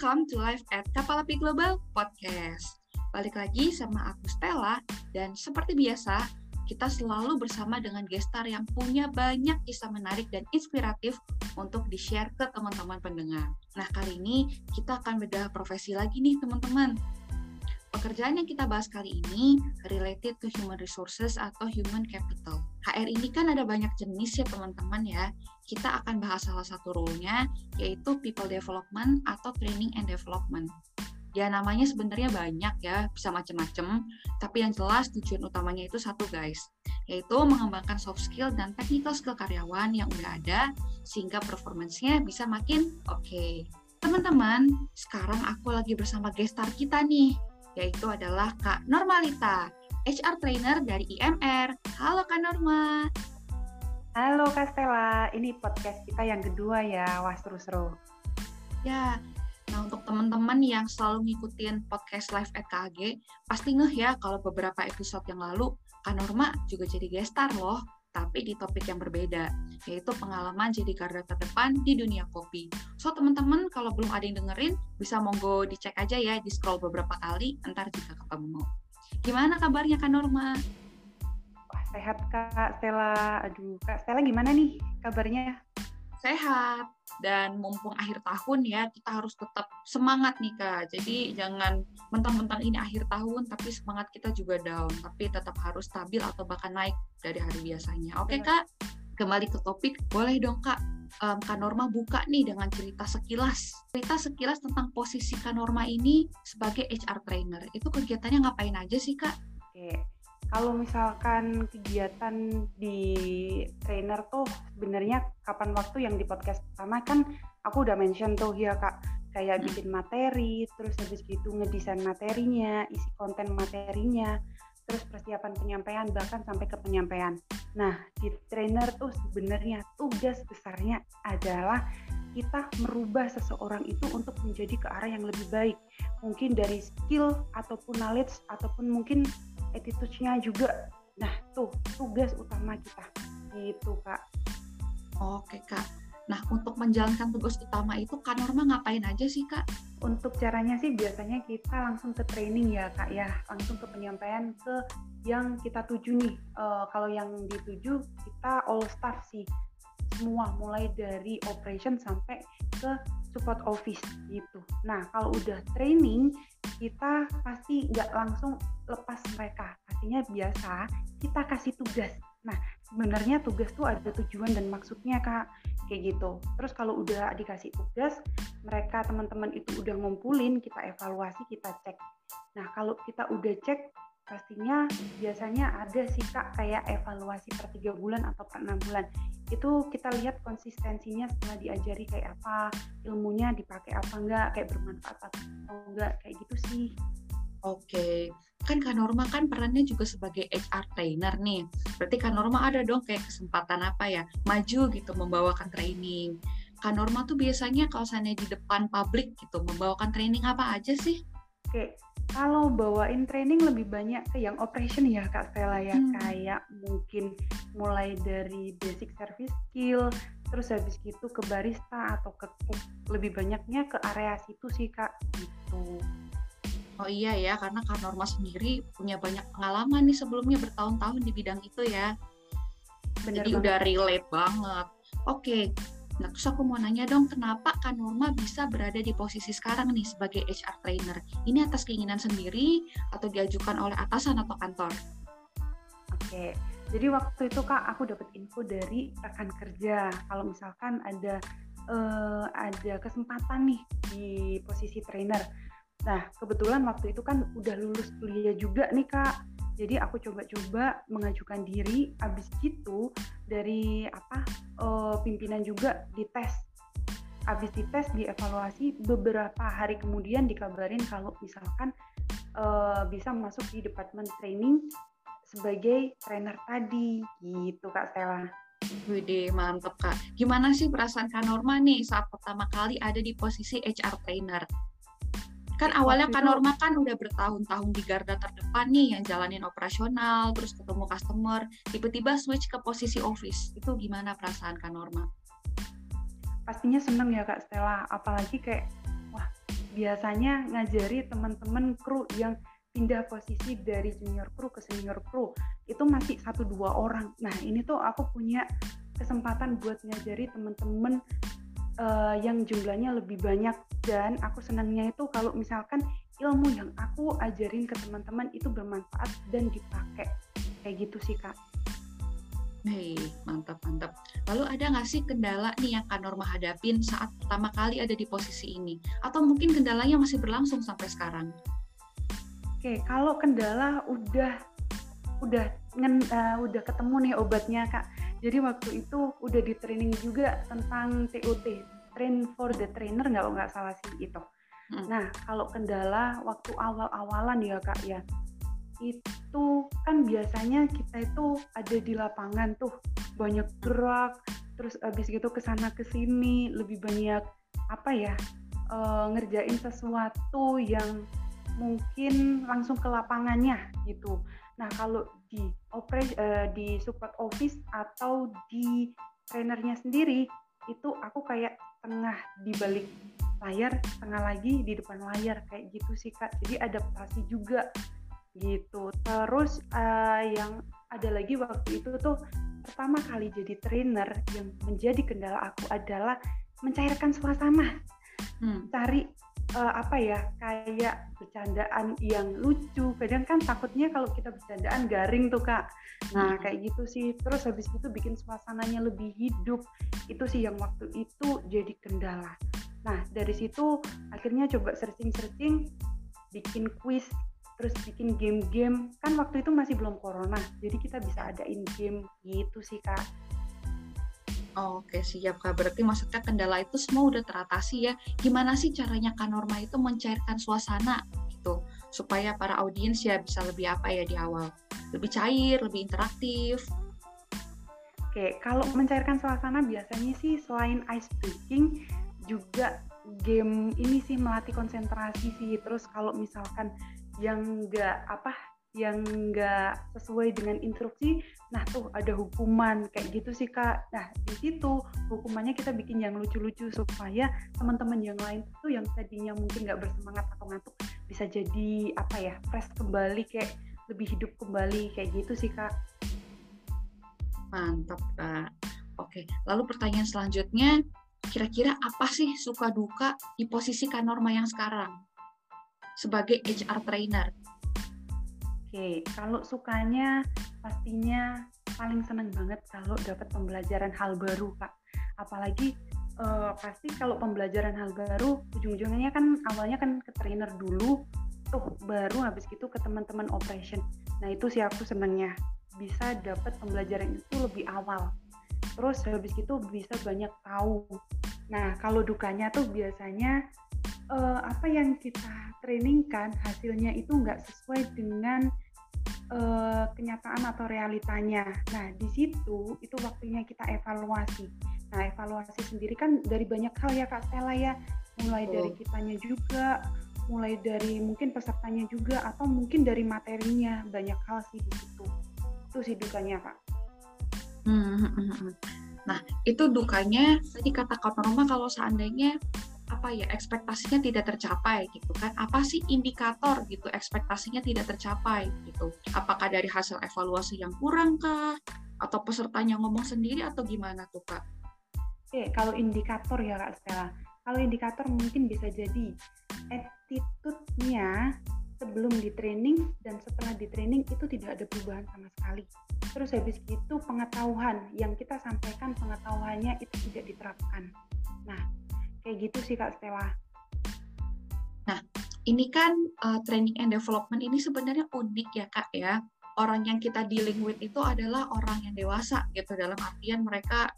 Welcome to Live at Kapalapi Global Podcast. Balik lagi sama aku Stella, dan seperti biasa, kita selalu bersama dengan gestar yang punya banyak kisah menarik dan inspiratif untuk di-share ke teman-teman pendengar. Nah, kali ini kita akan bedah profesi lagi nih, teman-teman. Pekerjaan yang kita bahas kali ini related to human resources atau human capital. HR ini kan ada banyak jenis ya teman-teman ya. Kita akan bahas salah satu role-nya yaitu people development atau training and development. Ya namanya sebenarnya banyak ya, bisa macam-macam. Tapi yang jelas tujuan utamanya itu satu guys, yaitu mengembangkan soft skill dan technical skill karyawan yang udah ada sehingga performance-nya bisa makin oke. Okay. Teman-teman, sekarang aku lagi bersama gestar kita nih, yaitu adalah Kak Normalita, HR Trainer dari IMR. Halo Kak Norma. Halo Kak Stella, ini podcast kita yang kedua ya, wah seru-seru. Ya, nah untuk teman-teman yang selalu ngikutin podcast live at KAG, pasti ngeh ya kalau beberapa episode yang lalu, Kak Norma juga jadi gestar loh tapi di topik yang berbeda, yaitu pengalaman jadi garda terdepan di dunia kopi. So, teman-teman, kalau belum ada yang dengerin, bisa monggo dicek aja ya, di scroll beberapa kali, entar juga ketemu. Gimana kabarnya Kak Norma? Wah, sehat Kak Stella. Aduh, Kak Stella gimana nih kabarnya? sehat dan mumpung akhir tahun ya kita harus tetap semangat nih kak jadi jangan mentang-mentang ini akhir tahun tapi semangat kita juga down tapi tetap harus stabil atau bahkan naik dari hari biasanya oke okay, kak kembali ke topik boleh dong kak. Um, Kak Norma buka nih dengan cerita sekilas. Cerita sekilas tentang posisi Kak Norma ini sebagai HR trainer. Itu kegiatannya ngapain aja sih kak? Oke. Kalau misalkan kegiatan di trainer tuh sebenarnya kapan waktu yang di podcast pertama kan aku udah mention tuh ya kak. Kayak hmm. bikin materi terus habis gitu ngedesain materinya isi konten materinya terus persiapan penyampaian bahkan sampai ke penyampaian. Nah di trainer tuh sebenarnya tugas besarnya adalah kita merubah seseorang itu untuk menjadi ke arah yang lebih baik. Mungkin dari skill ataupun knowledge ataupun mungkin attitude-nya juga. Nah tuh tugas utama kita. Gitu kak. Oke kak nah untuk menjalankan tugas utama itu kak Norma ngapain aja sih kak untuk caranya sih biasanya kita langsung ke training ya kak ya langsung ke penyampaian ke yang kita tuju nih uh, kalau yang dituju kita all staff sih semua mulai dari operation sampai ke support office gitu. Nah kalau udah training kita pasti nggak langsung lepas mereka. Pastinya biasa kita kasih tugas. Nah sebenarnya tugas tuh ada tujuan dan maksudnya kak kayak gitu. Terus kalau udah dikasih tugas, mereka teman-teman itu udah ngumpulin, kita evaluasi, kita cek. Nah kalau kita udah cek pastinya biasanya ada sih kak kayak evaluasi per tiga bulan atau per enam bulan itu kita lihat konsistensinya setelah diajari kayak apa ilmunya dipakai apa enggak kayak bermanfaat atau enggak kayak gitu sih Oke, kan Kak Norma kan perannya juga sebagai HR trainer nih. Berarti Kak Norma ada dong kayak kesempatan apa ya, maju gitu membawakan training. Kak Norma tuh biasanya kalau sana di depan publik gitu, membawakan training apa aja sih? Oke, kalau bawain training lebih banyak ke yang operation ya Kak Stella ya hmm. kayak mungkin mulai dari basic service skill terus habis gitu ke barista atau ke cook lebih banyaknya ke area situ sih Kak gitu. Oh iya ya karena Kak Norma sendiri punya banyak pengalaman nih sebelumnya bertahun-tahun di bidang itu ya. Bener Jadi banget. udah relate banget. Oke, Nah, terus aku mau nanya dong, kenapa Kak Norma bisa berada di posisi sekarang nih sebagai HR trainer? Ini atas keinginan sendiri atau diajukan oleh atasan atau kantor? Oke, jadi waktu itu Kak, aku dapat info dari rekan kerja. Kalau misalkan ada uh, ada kesempatan nih di posisi trainer. Nah, kebetulan waktu itu kan udah lulus kuliah juga nih Kak jadi aku coba-coba mengajukan diri abis gitu dari apa uh, pimpinan juga dites abis dites dievaluasi beberapa hari kemudian dikabarin kalau misalkan uh, bisa masuk di departemen training sebagai trainer tadi gitu kak Stella. Wih mantep kak. Gimana sih perasaan Kak Norma nih saat pertama kali ada di posisi HR trainer? Kan awalnya kan Norma kan udah bertahun-tahun di garda terdepan nih yang jalanin operasional terus ketemu customer tiba-tiba switch ke posisi office itu gimana perasaan kan Norma? Pastinya seneng ya Kak Stella apalagi kayak wah biasanya ngajari teman-teman kru yang pindah posisi dari junior kru ke senior kru itu masih satu dua orang. Nah ini tuh aku punya kesempatan buat ngajari teman-teman uh, yang jumlahnya lebih banyak dan aku senangnya itu kalau misalkan ilmu yang aku ajarin ke teman-teman itu bermanfaat dan dipakai kayak gitu sih kak. Hei, mantap mantap. Lalu ada nggak sih kendala nih yang Kak Norma hadapin saat pertama kali ada di posisi ini? Atau mungkin kendalanya masih berlangsung sampai sekarang? Oke, kalau kendala udah udah ngen, uh, udah ketemu nih obatnya kak. Jadi waktu itu udah di training juga tentang TOT, train for the trainer nggak nggak salah sih itu. Hmm. Nah kalau kendala waktu awal-awalan ya kak ya, itu kan biasanya kita itu ada di lapangan tuh banyak gerak, terus abis gitu ke sana ke sini lebih banyak apa ya uh, ngerjain sesuatu yang mungkin langsung ke lapangannya gitu. Nah, kalau di operasi uh, di support office atau di trainernya sendiri itu aku kayak tengah di balik layar, tengah lagi di depan layar kayak gitu sih Kak. Jadi adaptasi juga gitu. Terus uh, yang ada lagi waktu itu tuh pertama kali jadi trainer yang menjadi kendala aku adalah mencairkan suasana. Hmm. Cari uh, apa ya kayak bercandaan yang lucu. Kadang kan takutnya kalau kita bercandaan garing tuh kak. Nah hmm. kayak gitu sih. Terus habis itu bikin suasananya lebih hidup. Itu sih yang waktu itu jadi kendala. Nah dari situ akhirnya coba searching-searching bikin quiz terus bikin game-game. Kan waktu itu masih belum corona jadi kita bisa adain game gitu sih kak Oke, siap Kak. Berarti maksudnya kendala itu semua udah teratasi ya. Gimana sih caranya Kak Norma itu mencairkan suasana gitu supaya para audiens ya bisa lebih apa ya di awal? Lebih cair, lebih interaktif. Oke, kalau mencairkan suasana biasanya sih selain ice breaking juga game ini sih melatih konsentrasi sih. Terus kalau misalkan yang nggak apa yang nggak sesuai dengan instruksi, nah tuh ada hukuman kayak gitu sih kak. Nah di situ hukumannya kita bikin yang lucu-lucu supaya teman-teman yang lain tuh yang tadinya mungkin nggak bersemangat atau ngantuk bisa jadi apa ya fresh kembali kayak lebih hidup kembali kayak gitu sih kak. Mantap kak. Oke, lalu pertanyaan selanjutnya, kira-kira apa sih suka duka di posisi Kak Norma yang sekarang sebagai HR trainer? Oke, kalau sukanya pastinya paling seneng banget kalau dapat pembelajaran hal baru, Kak. Apalagi uh, pasti kalau pembelajaran hal baru ujung-ujungnya kan awalnya kan ke trainer dulu, tuh baru habis gitu ke teman-teman operation. Nah, itu sih aku senengnya bisa dapat pembelajaran itu lebih awal. Terus habis itu bisa banyak tahu. Nah, kalau dukanya tuh biasanya uh, apa yang kita trainingkan hasilnya itu nggak sesuai dengan uh, kenyataan atau realitanya. Nah, di situ itu waktunya kita evaluasi. Nah, evaluasi sendiri kan dari banyak hal ya Kak Stella ya, mulai oh. dari kitanya juga, mulai dari mungkin pesertanya juga, atau mungkin dari materinya banyak hal sih di situ. Itu sih dukanya Kak. Hmm, hmm, hmm, nah, itu dukanya tadi kata Kak Norma kalau seandainya apa ya ekspektasinya tidak tercapai gitu kan apa sih indikator gitu ekspektasinya tidak tercapai gitu apakah dari hasil evaluasi yang kurang kah atau pesertanya ngomong sendiri atau gimana tuh kak? Oke kalau indikator ya kak Stella kalau indikator mungkin bisa jadi attitude-nya sebelum di training dan setelah di training itu tidak ada perubahan sama sekali. Terus habis itu pengetahuan yang kita sampaikan pengetahuannya itu tidak diterapkan. Nah, kayak gitu sih kak Stella. Nah ini kan uh, training and development ini sebenarnya unik ya kak ya. Orang yang kita dealing with itu adalah orang yang dewasa gitu. Dalam artian mereka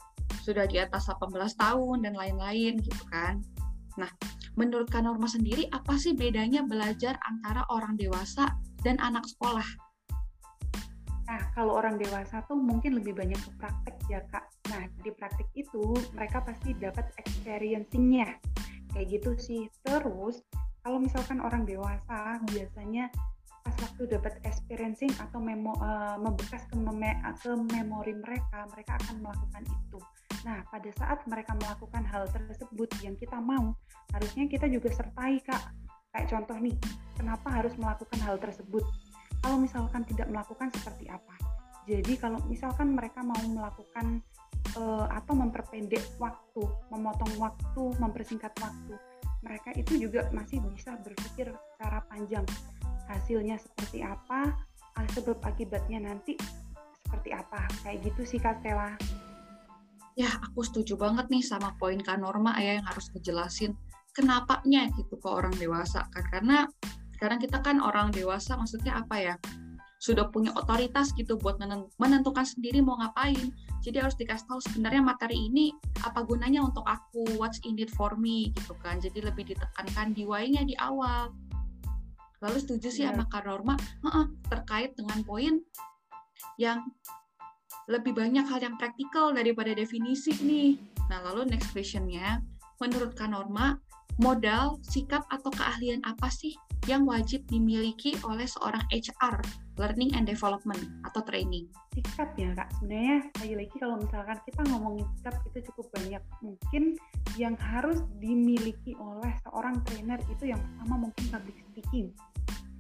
sudah di atas 18 tahun dan lain-lain gitu kan. Nah menurut Kak Norma sendiri apa sih bedanya belajar antara orang dewasa dan anak sekolah? Nah, kalau orang dewasa tuh mungkin lebih banyak ke praktek ya, Kak. Nah, di praktek itu mereka pasti dapat experiencing-nya. Kayak gitu sih. Terus, kalau misalkan orang dewasa biasanya pas waktu dapat experiencing atau memo uh, membekas ke, mem ke memori mereka, mereka akan melakukan itu. Nah, pada saat mereka melakukan hal tersebut yang kita mau, harusnya kita juga sertai, Kak. Kayak contoh nih, kenapa harus melakukan hal tersebut? Kalau misalkan tidak melakukan seperti apa? Jadi kalau misalkan mereka mau melakukan uh, atau memperpendek waktu, memotong waktu, mempersingkat waktu, mereka itu juga masih bisa berpikir secara panjang. Hasilnya seperti apa, sebab akibatnya nanti seperti apa. Kayak gitu sih Kak Stella. Ya, aku setuju banget nih sama poin Kak Norma ya yang harus ngejelasin kenapanya gitu ke orang dewasa kan karena sekarang kita kan orang dewasa maksudnya apa ya sudah punya otoritas gitu buat menentukan sendiri mau ngapain. Jadi harus dikasih tahu sebenarnya materi ini apa gunanya untuk aku, what's in it for me gitu kan. Jadi lebih ditekankan di why-nya di awal. Lalu setuju sih yeah. sama Kak Norma uh -uh, terkait dengan poin yang lebih banyak hal yang praktikal daripada definisi nih. Nah, lalu next question-nya, menurut Kak Norma, modal, sikap, atau keahlian apa sih yang wajib dimiliki oleh seorang HR learning and development atau training. Sikap ya kak, sebenarnya lagi-lagi kalau misalkan kita ngomongin sikap itu cukup banyak. Mungkin yang harus dimiliki oleh seorang trainer itu yang pertama mungkin public speaking.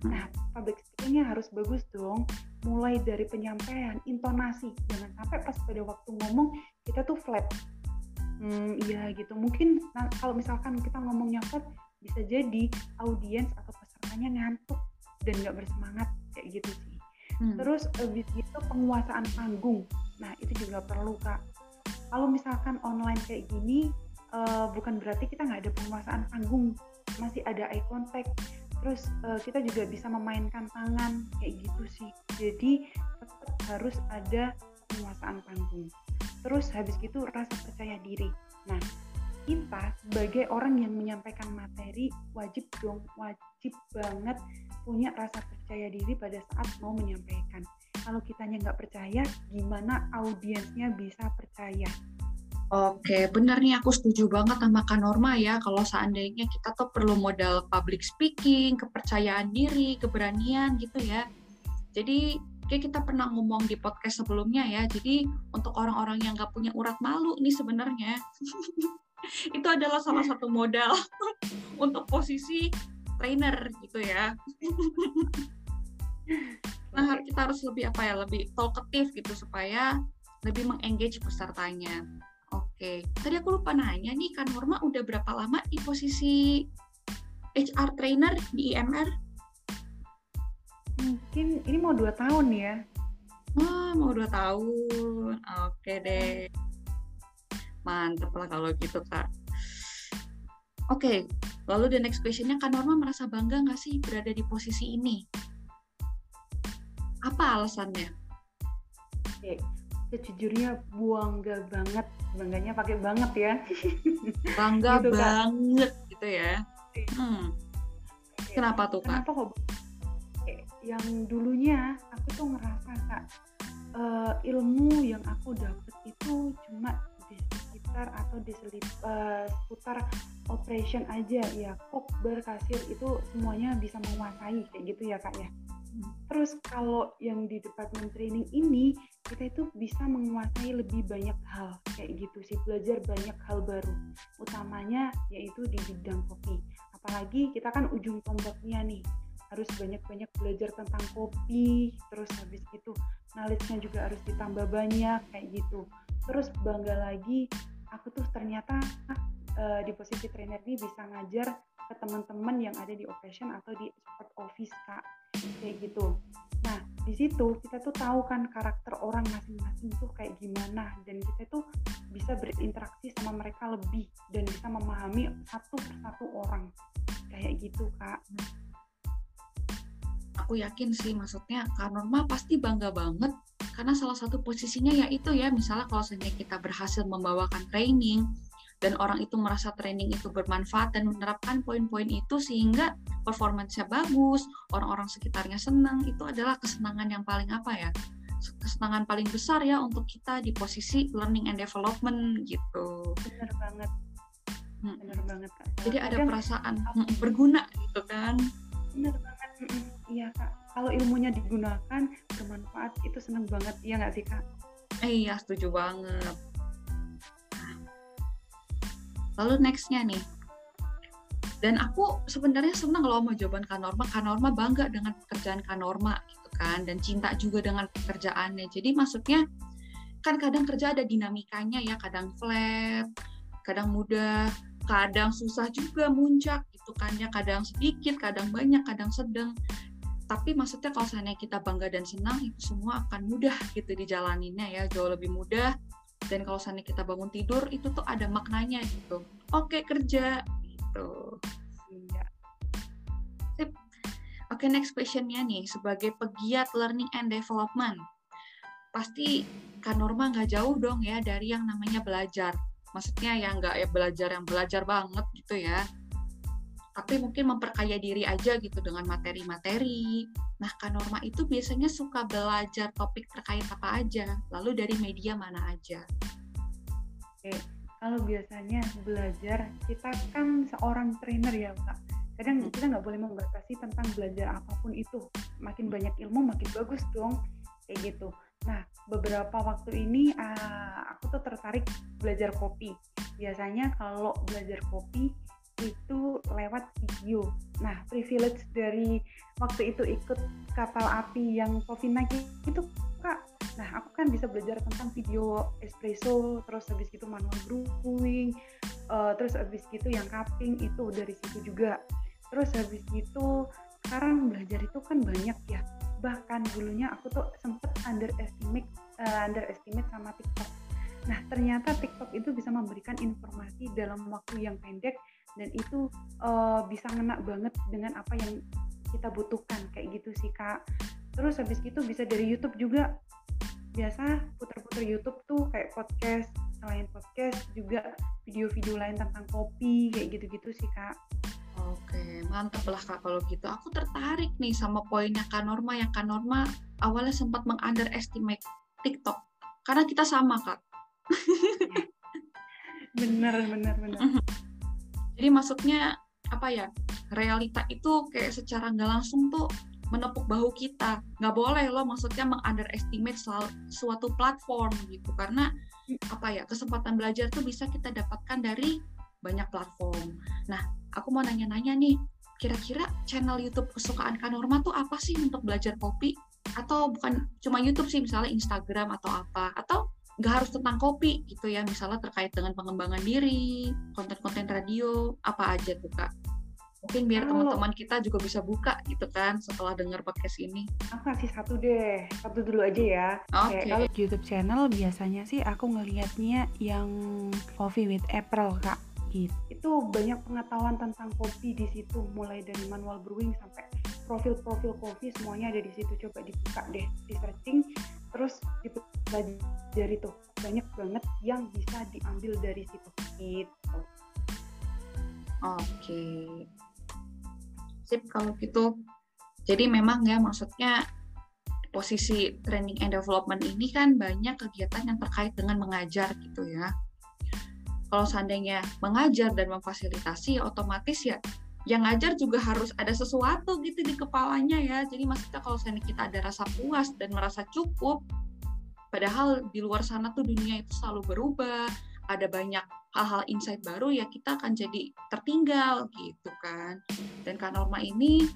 Nah, public speakingnya harus bagus dong. Mulai dari penyampaian, intonasi. Jangan sampai pas pada waktu ngomong kita tuh flat. Hmm, iya gitu. Mungkin nah, kalau misalkan kita ngomongnya flat, bisa jadi audiens atau pesertanya ngantuk dan nggak bersemangat kayak gitu sih. Hmm. terus habis itu penguasaan panggung. Nah itu juga perlu kak. Kalau misalkan online kayak gini uh, bukan berarti kita nggak ada penguasaan panggung. Masih ada eye contact. Terus uh, kita juga bisa memainkan tangan kayak gitu sih. Jadi tetap harus ada penguasaan panggung terus habis itu rasa percaya diri nah kita sebagai orang yang menyampaikan materi wajib dong wajib banget punya rasa percaya diri pada saat mau menyampaikan. Kalau kitanya nggak percaya, gimana audiensnya bisa percaya? Oke, benar nih aku setuju banget sama Kak Norma ya. Kalau seandainya kita tuh perlu modal public speaking, kepercayaan diri, keberanian gitu ya. Jadi kayak kita pernah ngomong di podcast sebelumnya ya. Jadi untuk orang-orang yang nggak punya urat malu nih sebenarnya itu adalah salah satu modal untuk posisi trainer gitu ya. nah kita harus lebih apa ya lebih talkative gitu supaya lebih mengengage pesertanya. Oke, tadi aku lupa nanya nih kan Norma udah berapa lama di posisi HR trainer di IMR? Mungkin ini mau dua tahun ya. Oh, mau dua tahun. Oke deh. Mantep lah kalau gitu kak. Oke, lalu the next questionnya Kak Norma merasa bangga nggak sih berada di posisi ini? Apa alasannya? Oke, sejujurnya bangga banget, bangganya pakai banget ya. Bangga gitu, banget gitu ya. Hmm. Kenapa tuh Kak? Kenapa kok? Yang dulunya aku tuh ngerasa Kak, uh, ilmu yang aku dapet itu cuma di sekitar atau di selip, uh, seputar operation aja ya kok berkasir itu semuanya bisa menguasai kayak gitu ya kak ya. Hmm. terus kalau yang di department training ini kita itu bisa menguasai lebih banyak hal kayak gitu sih belajar banyak hal baru. Utamanya yaitu di bidang kopi. Apalagi kita kan ujung tombaknya nih harus banyak-banyak belajar tentang kopi terus habis itu knowledge-nya juga harus ditambah banyak kayak gitu. Terus bangga lagi aku tuh ternyata uh, di posisi trainer ini bisa ngajar ke teman-teman yang ada di operation atau di support office kak. Kayak gitu. Nah di situ kita tuh tahu kan karakter orang masing-masing tuh kayak gimana dan kita tuh bisa berinteraksi sama mereka lebih dan bisa memahami satu persatu orang. Kayak gitu kak aku yakin sih maksudnya Kak Norma pasti bangga banget karena salah satu posisinya yaitu ya misalnya kalau misalnya kita berhasil membawakan training dan orang itu merasa training itu bermanfaat dan menerapkan poin-poin itu sehingga performance-nya bagus, orang-orang sekitarnya senang, itu adalah kesenangan yang paling apa ya? Kesenangan paling besar ya untuk kita di posisi learning and development gitu. Benar banget. Benar banget Kak. Jadi ada perasaan apa? berguna gitu kan. Benar banget. Iya Kak. Kalau ilmunya digunakan bermanfaat itu senang banget. Iya nggak sih Kak? Iya setuju banget Lalu nextnya nih, dan aku sebenarnya senang loh sama jawaban Kanorma. Kanorma bangga dengan pekerjaan Kanorma gitu kan, dan cinta juga dengan pekerjaannya. Jadi maksudnya kan kadang kerja ada dinamikanya ya, kadang flat, kadang mudah, kadang susah juga muncak gitu kan ya, kadang sedikit, kadang banyak, kadang sedang. Tapi maksudnya kalau seandainya kita bangga dan senang, itu semua akan mudah gitu dijalaninnya ya, jauh lebih mudah. Dan kalau seandainya kita bangun tidur, itu tuh ada maknanya gitu. Oke, kerja gitu. Iya. Sip. Oke, next questionnya nih, sebagai pegiat learning and development, pasti Kak Norma nggak jauh dong ya dari yang namanya belajar. Maksudnya yang nggak ya belajar yang belajar banget gitu ya. Tapi mungkin memperkaya diri aja gitu dengan materi-materi. Nah, Kak Norma itu biasanya suka belajar topik terkait apa aja, lalu dari media mana aja. Oke, kalau biasanya belajar, kita kan seorang trainer ya, Kak. Kadang hmm. kita nggak boleh membatasi tentang belajar apa pun itu. Makin banyak ilmu, makin bagus dong. Kayak gitu. Nah, beberapa waktu ini uh, aku tuh tertarik belajar kopi. Biasanya kalau belajar kopi itu lewat video. Nah, privilege dari waktu itu ikut kapal api yang Coffee Night itu Kak. Nah, aku kan bisa belajar tentang video espresso, terus habis itu manual brewing, uh, terus habis itu yang cupping itu dari situ juga. Terus habis itu sekarang belajar itu kan banyak ya bahkan dulunya aku tuh sempet underestimate uh, underestimate sama TikTok. Nah ternyata TikTok itu bisa memberikan informasi dalam waktu yang pendek dan itu uh, bisa ngena banget dengan apa yang kita butuhkan kayak gitu sih kak. Terus habis itu bisa dari YouTube juga biasa putar-putar YouTube tuh kayak podcast selain podcast juga video-video lain tentang kopi kayak gitu-gitu sih kak. Oke, mantap lah Kak kalau gitu. Aku tertarik nih sama poinnya Kak Norma yang Kak Norma awalnya sempat mengunderestimate TikTok. Karena kita sama Kak. bener, bener, bener. Jadi maksudnya apa ya, realita itu kayak secara nggak langsung tuh menepuk bahu kita. Nggak boleh loh maksudnya mengunderestimate suatu platform gitu. Karena apa ya, kesempatan belajar tuh bisa kita dapatkan dari banyak platform. Nah, aku mau nanya-nanya nih, kira-kira channel YouTube kesukaan Kanorma tuh apa sih untuk belajar kopi? Atau bukan cuma YouTube sih, misalnya Instagram atau apa? Atau nggak harus tentang kopi gitu ya, misalnya terkait dengan pengembangan diri, konten-konten radio, apa aja tuh Kak? Mungkin biar teman-teman kita juga bisa buka gitu kan setelah dengar podcast ini. Aku kasih satu deh, satu dulu aja ya. Oke. Okay. Kalau YouTube channel biasanya sih aku ngelihatnya yang Coffee with April kak gitu. Itu banyak pengetahuan tentang kopi di situ, mulai dari manual brewing sampai profil-profil kopi semuanya ada di situ. Coba dibuka deh, di searching, terus dipelajari tuh. Banyak banget yang bisa diambil dari situ. Gitu. Oke. Sip kalau gitu. Jadi memang ya maksudnya posisi training and development ini kan banyak kegiatan yang terkait dengan mengajar gitu ya kalau seandainya mengajar dan memfasilitasi otomatis ya yang ngajar juga harus ada sesuatu gitu di kepalanya ya. Jadi maksudnya kalau kita ada rasa puas dan merasa cukup padahal di luar sana tuh dunia itu selalu berubah ada banyak hal-hal insight baru ya kita akan jadi tertinggal gitu kan. Dan Kak Norma ini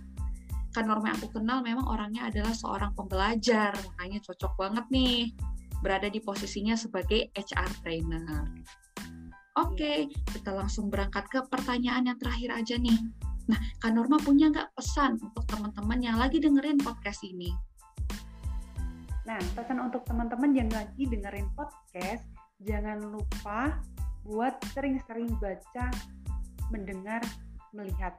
Kak Norma yang aku kenal memang orangnya adalah seorang pembelajar makanya cocok banget nih berada di posisinya sebagai HR trainer Oke, kita langsung berangkat ke pertanyaan yang terakhir aja nih. Nah, Kak Norma punya nggak pesan untuk teman-teman yang lagi dengerin podcast ini? Nah, pesan untuk teman-teman yang lagi dengerin podcast, jangan lupa buat sering-sering baca, mendengar, melihat.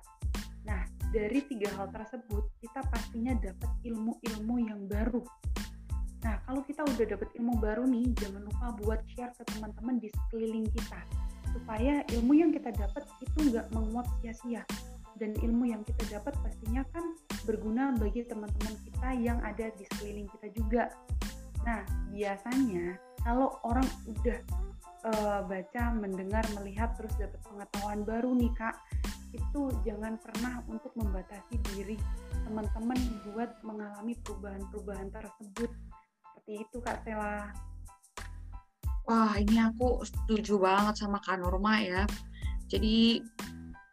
Nah, dari tiga hal tersebut, kita pastinya dapat ilmu-ilmu yang baru. Nah, kalau kita udah dapat ilmu baru nih, jangan lupa buat share ke teman-teman di sekeliling kita supaya ilmu yang kita dapat itu nggak menguap sia-sia dan ilmu yang kita dapat pastinya kan berguna bagi teman-teman kita yang ada di sekeliling kita juga. Nah, biasanya kalau orang udah uh, baca, mendengar, melihat terus dapat pengetahuan baru nih Kak, itu jangan pernah untuk membatasi diri teman-teman buat mengalami perubahan-perubahan tersebut. Seperti itu Kak Stella. Wah, ini aku setuju banget sama Kak Norma ya. Jadi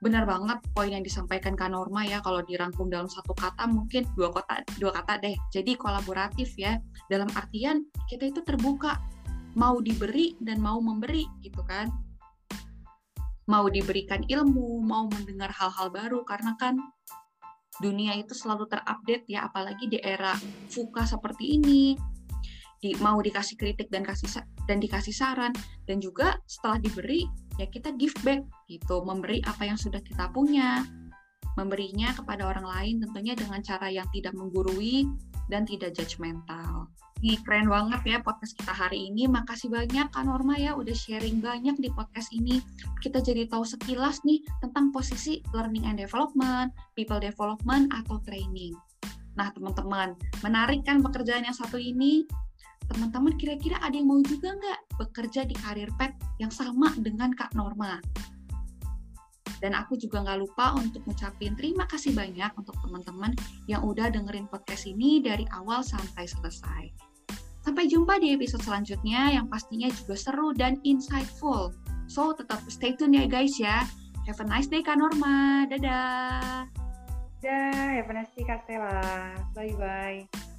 benar banget poin yang disampaikan Kak Norma ya kalau dirangkum dalam satu kata mungkin dua kata dua kata deh. Jadi kolaboratif ya. Dalam artian kita itu terbuka mau diberi dan mau memberi gitu kan. Mau diberikan ilmu, mau mendengar hal-hal baru karena kan dunia itu selalu terupdate ya apalagi di era fuka seperti ini di, mau dikasih kritik dan kasih dan dikasih saran dan juga setelah diberi ya kita give back gitu memberi apa yang sudah kita punya memberinya kepada orang lain tentunya dengan cara yang tidak menggurui dan tidak judgmental. Ini keren banget ya podcast kita hari ini. Makasih banyak Kak Norma ya udah sharing banyak di podcast ini. Kita jadi tahu sekilas nih tentang posisi learning and development, people development atau training. Nah, teman-teman, menarik kan pekerjaan yang satu ini? Teman-teman kira-kira ada yang mau juga nggak bekerja di karir pet yang sama dengan Kak Norma? Dan aku juga nggak lupa untuk ngucapin terima kasih banyak untuk teman-teman yang udah dengerin podcast ini dari awal sampai selesai. Sampai jumpa di episode selanjutnya yang pastinya juga seru dan insightful. So, tetap stay tune ya guys ya. Have a nice day Kak Norma. Dadah. Dadah, have a nice day Kak Stella. Bye-bye.